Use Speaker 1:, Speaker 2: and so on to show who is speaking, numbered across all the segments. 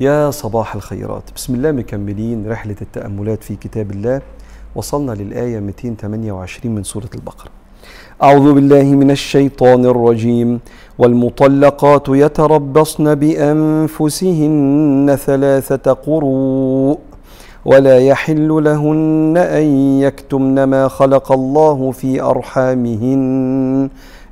Speaker 1: يا صباح الخيرات. بسم الله مكملين رحلة التأملات في كتاب الله. وصلنا للآية 228 من سورة البقرة. أعوذ بالله من الشيطان الرجيم. والمطلقات يتربصن بأنفسهن ثلاثة قروء. ولا يحل لهن أن يكتمن ما خلق الله في أرحامهن.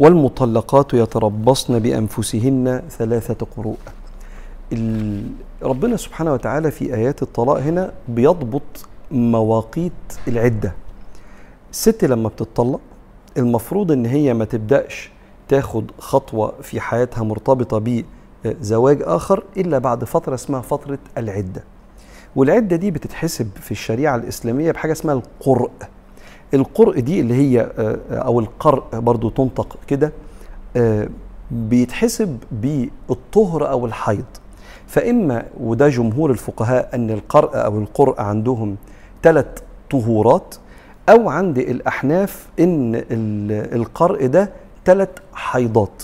Speaker 1: والمطلقات يتربصن بأنفسهن ثلاثة قروء. ربنا سبحانه وتعالى في آيات الطلاق هنا بيضبط مواقيت العدة. الست لما بتطلق المفروض إن هي ما تبدأش تاخد خطوة في حياتها مرتبطة بزواج آخر إلا بعد فترة اسمها فترة العدة. والعدة دي بتتحسب في الشريعة الإسلامية بحاجة اسمها القرء. القرء دي اللي هي أو القرء برضو تنطق كده بيتحسب بالطهر أو الحيض. فإما وده جمهور الفقهاء أن القرء أو القرء عندهم ثلاث طهورات أو عند الأحناف إن القرء ده ثلاث حيضات.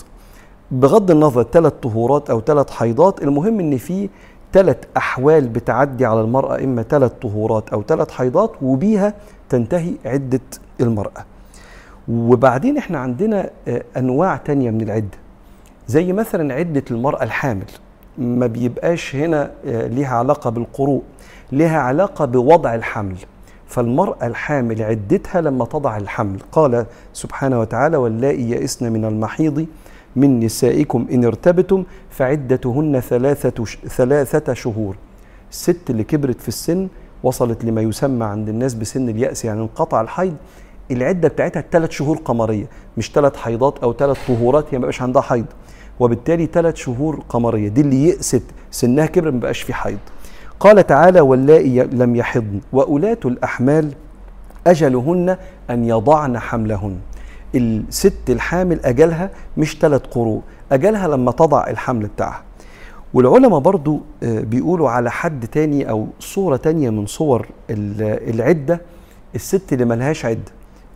Speaker 1: بغض النظر ثلاث طهورات أو ثلاث حيضات المهم إن في ثلاث أحوال بتعدي على المرأة إما ثلاث طهورات أو ثلاث حيضات وبيها تنتهي عدة المرأة. وبعدين إحنا عندنا أنواع تانية من العدة. زي مثلا عدة المرأة الحامل. ما بيبقاش هنا ليها علاقة بالقروء ليها علاقة بوضع الحمل. فالمرأة الحامل عدتها لما تضع الحمل. قال سبحانه وتعالى واللائي يئسن من المحيض من نسائكم إن ارتبتم فعدتهن ثلاثة, ثلاثة شهور. الست اللي كبرت في السن وصلت لما يسمى عند الناس بسن اليأس يعني انقطع الحيض العدة بتاعتها ثلاث شهور قمرية مش ثلاث حيضات أو ثلاث طهورات هي ما بقاش عندها حيض. وبالتالي ثلاث شهور قمرية دي اللي يأست سنها كبر ما بقاش في حيض. قال تعالى واللائي لم يحضن وأولاة الأحمال أجلهن أن يضعن حملهن. الست الحامل أجلها مش ثلاث قروء أجلها لما تضع الحمل بتاعها. والعلماء برضو بيقولوا على حد تاني أو صورة تانية من صور العدة الست اللي ملهاش عدة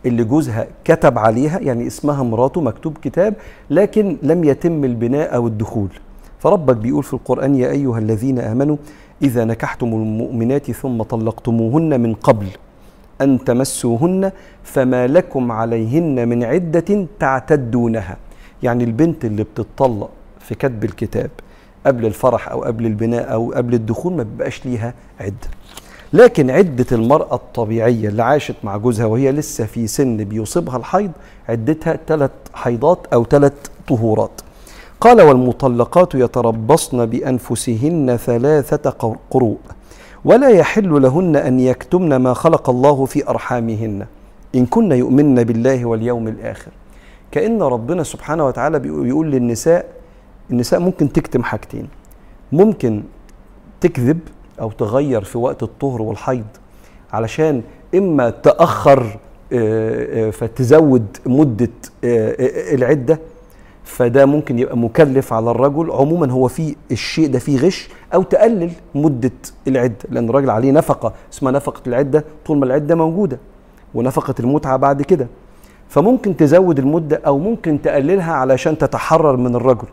Speaker 1: اللي جوزها كتب عليها يعني اسمها مراته مكتوب كتاب لكن لم يتم البناء أو الدخول. فربك بيقول في القرآن يا أيها الذين آمنوا إذا نكحتم المؤمنات ثم طلقتموهن من قبل. أن تمسوهن فما لكم عليهن من عدة تعتدونها. يعني البنت اللي بتطلق في كتب الكتاب قبل الفرح أو قبل البناء أو قبل الدخول ما بيبقاش ليها عدة. لكن عدة المرأة الطبيعية اللي عاشت مع جوزها وهي لسه في سن بيصيبها الحيض عدتها ثلاث حيضات أو ثلاث طهورات. قال والمطلقات يتربصن بأنفسهن ثلاثة قروء. ولا يحل لهن أن يكتمن ما خلق الله في أرحامهن إن كن يؤمن بالله واليوم الآخر. كأن ربنا سبحانه وتعالى بيقول للنساء النساء ممكن تكتم حاجتين. ممكن تكذب أو تغير في وقت الطهر والحيض علشان إما تأخر فتزود مدة العدة فده ممكن يبقى مكلف على الرجل. عموما هو في الشيء ده فيه غش أو تقلل مدة العدة لأن الراجل عليه نفقة اسمها نفقة العدة طول ما العدة موجودة ونفقة المتعة بعد كده. فممكن تزود المدة أو ممكن تقللها علشان تتحرر من الرجل.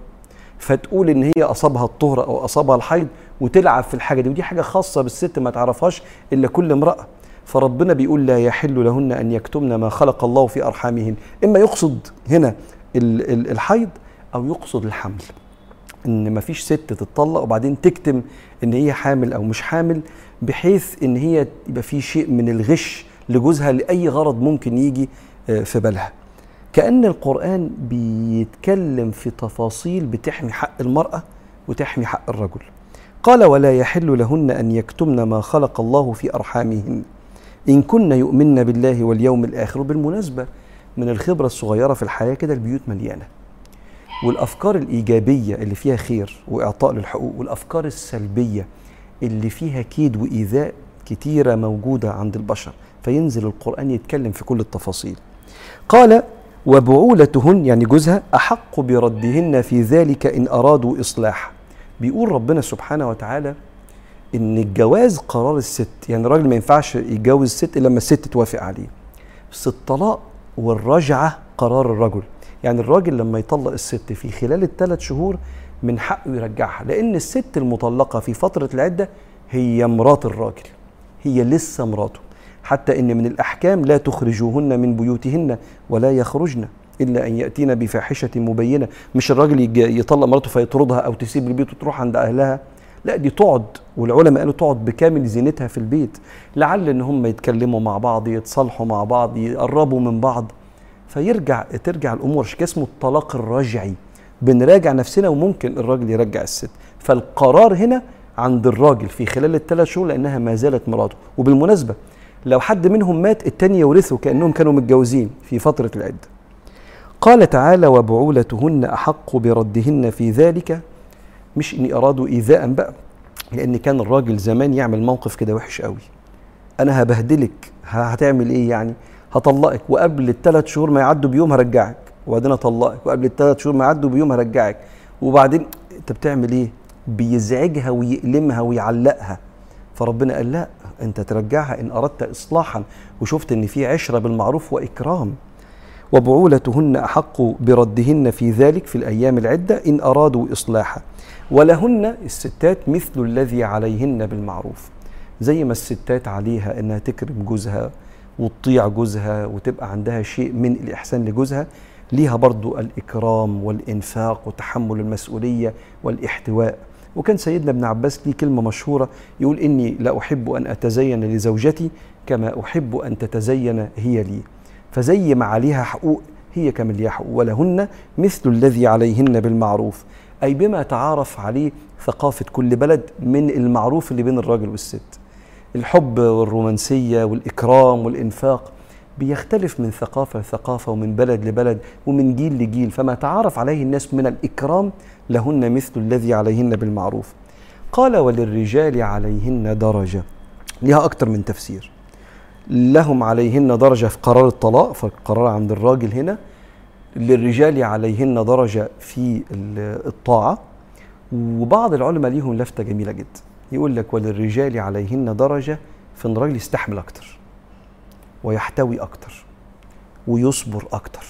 Speaker 1: فتقول إن هي أصابها الطهر أو أصابها الحيض وتلعب في الحاجة دي ودي حاجة خاصة بالست ما تعرفهاش إلا كل امرأة. فربنا بيقول لا يحل لهن أن يكتمن ما خلق الله في أرحامهن. إما يقصد هنا الحيض أو يقصد الحمل. إن مفيش ست تتطلق وبعدين تكتم إن هي حامل أو مش حامل بحيث إن هي يبقى في شيء من الغش لجوزها لأي غرض ممكن يجي في بالها. كأن القرآن بيتكلم في تفاصيل بتحمي حق المرأة وتحمي حق الرجل. قال ولا يحل لهن أن يكتمن ما خلق الله في أرحامهن. إن كن يؤمن بالله واليوم الآخر. وبالمناسبه من الخبرة الصغيرة في الحياة كده البيوت مليانة. والأفكار الإيجابية اللي فيها خير وإعطاء للحقوق والأفكار السلبية اللي فيها كيد وإيذاء كتيرة موجودة عند البشر. فينزل القرآن يتكلم في كل التفاصيل. قال وبعولتهن يعني جوزها أحق بردهن في ذلك إن أرادوا إصلاح بيقول ربنا سبحانه وتعالى إن الجواز قرار الست يعني الراجل ما ينفعش يتجوز الست إلا لما الست توافق عليه. بس الطلاق والرجعة قرار الرجل. يعني الراجل لما يطلق الست في خلال الثلاث شهور من حقه يرجعها لأن الست المطلقة في فترة العدة هي مرات الراجل هي لسه مراته. حتى إن من الأحكام لا تخرجوهن من بيوتهن ولا يخرجن إلا أن يأتين بفاحشة مبينة. مش الراجل يطلق مراته فيطردها أو تسيب البيت وتروح عند أهلها؟ لا دي تقعد والعلماء قالوا تقعد بكامل زينتها في البيت لعل إن هم يتكلموا مع بعض يتصالحوا مع بعض يقربوا من بعض. فيرجع ترجع الأمور عشان اسمه الطلاق الرجعي. بنراجع نفسنا وممكن الراجل يرجع الست. فالقرار هنا عند الراجل في خلال الثلاث شهور لأنها ما زالت مراته. وبالمناسبة لو حد منهم مات التاني يورثه كأنهم كانوا متجوزين في فترة العدة. قال تعالى وبعولتهن أحق بردهن في ذلك مش إني ارادوا ايذاء بقى لأن كان الراجل زمان يعمل موقف كده وحش قوي. أنا هبهدلك هتعمل إيه يعني؟ هطلقك وقبل الثلاث شهور ما يعدوا بيوم هرجعك. وبعدين أطلقك وقبل الثلاث شهور ما يعدوا بيوم هرجعك. وبعدين أنت بتعمل إيه؟ بيزعجها ويألمها ويعلقها. فربنا قال لا أنت ترجعها إن أردت اصلاحا. وشفت إن في عشرة بالمعروف وإكرام. وبعولتهن أحق بردهن في ذلك في الأيام العدة إن أرادوا اصلاحا. ولهن الستات مثل الذي عليهن بالمعروف. زي ما الستات عليها إنها تكرم جوزها وتطيع جوزها وتبقى عندها شيء من الإحسان لجوزها ليها برضو الإكرام والإنفاق وتحمل المسؤولية والإحتواء. وكان سيدنا ابن عباس ليه كلمة مشهورة يقول إني لا أحب أن أتزين لزوجتي كما أحب أن تتزين هي لي. فزي ما عليها حقوق هي كمان ليها حقوق. ولهن مثل الذي عليهن بالمعروف. أي بما تعارف عليه ثقافة كل بلد من المعروف اللي بين الراجل والست. الحب والرومانسية والإكرام والإنفاق بيختلف من ثقافة لثقافة ومن بلد لبلد ومن جيل لجيل. فما تعارف عليه الناس من الإكرام لهن مثل الذي عليهن بالمعروف. قال وللرجال عليهن درجة. لها أكثر من تفسير. لهم عليهن درجة في قرار الطلاق فالقرار عند الراجل هنا. للرجال عليهن درجة في الطاعة. وبعض العلماء ليهم لفتة جميلة جدا. يقول لك وللرجال عليهن درجة في إن الراجل يستحمل أكتر ويحتوي أكتر ويصبر أكتر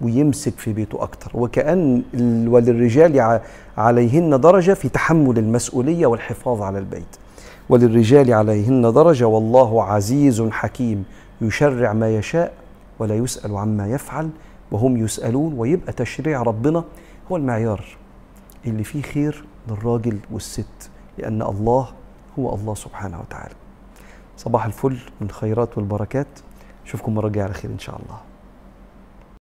Speaker 1: ويمسك في بيته أكتر. وكأن وللرجال عليهن درجة في تحمل المسؤولية والحفاظ على البيت. وللرجال عليهن درجة والله عزيز حكيم يشرع ما يشاء ولا يسأل عما يفعل وهم يسألون ويبقى تشريع ربنا هو المعيار اللي فيه خير للراجل والست لأن الله هو الله سبحانه وتعالى. صباح الفل والخيرات والبركات. أشوفكم مرة جاية على خير إن شاء الله.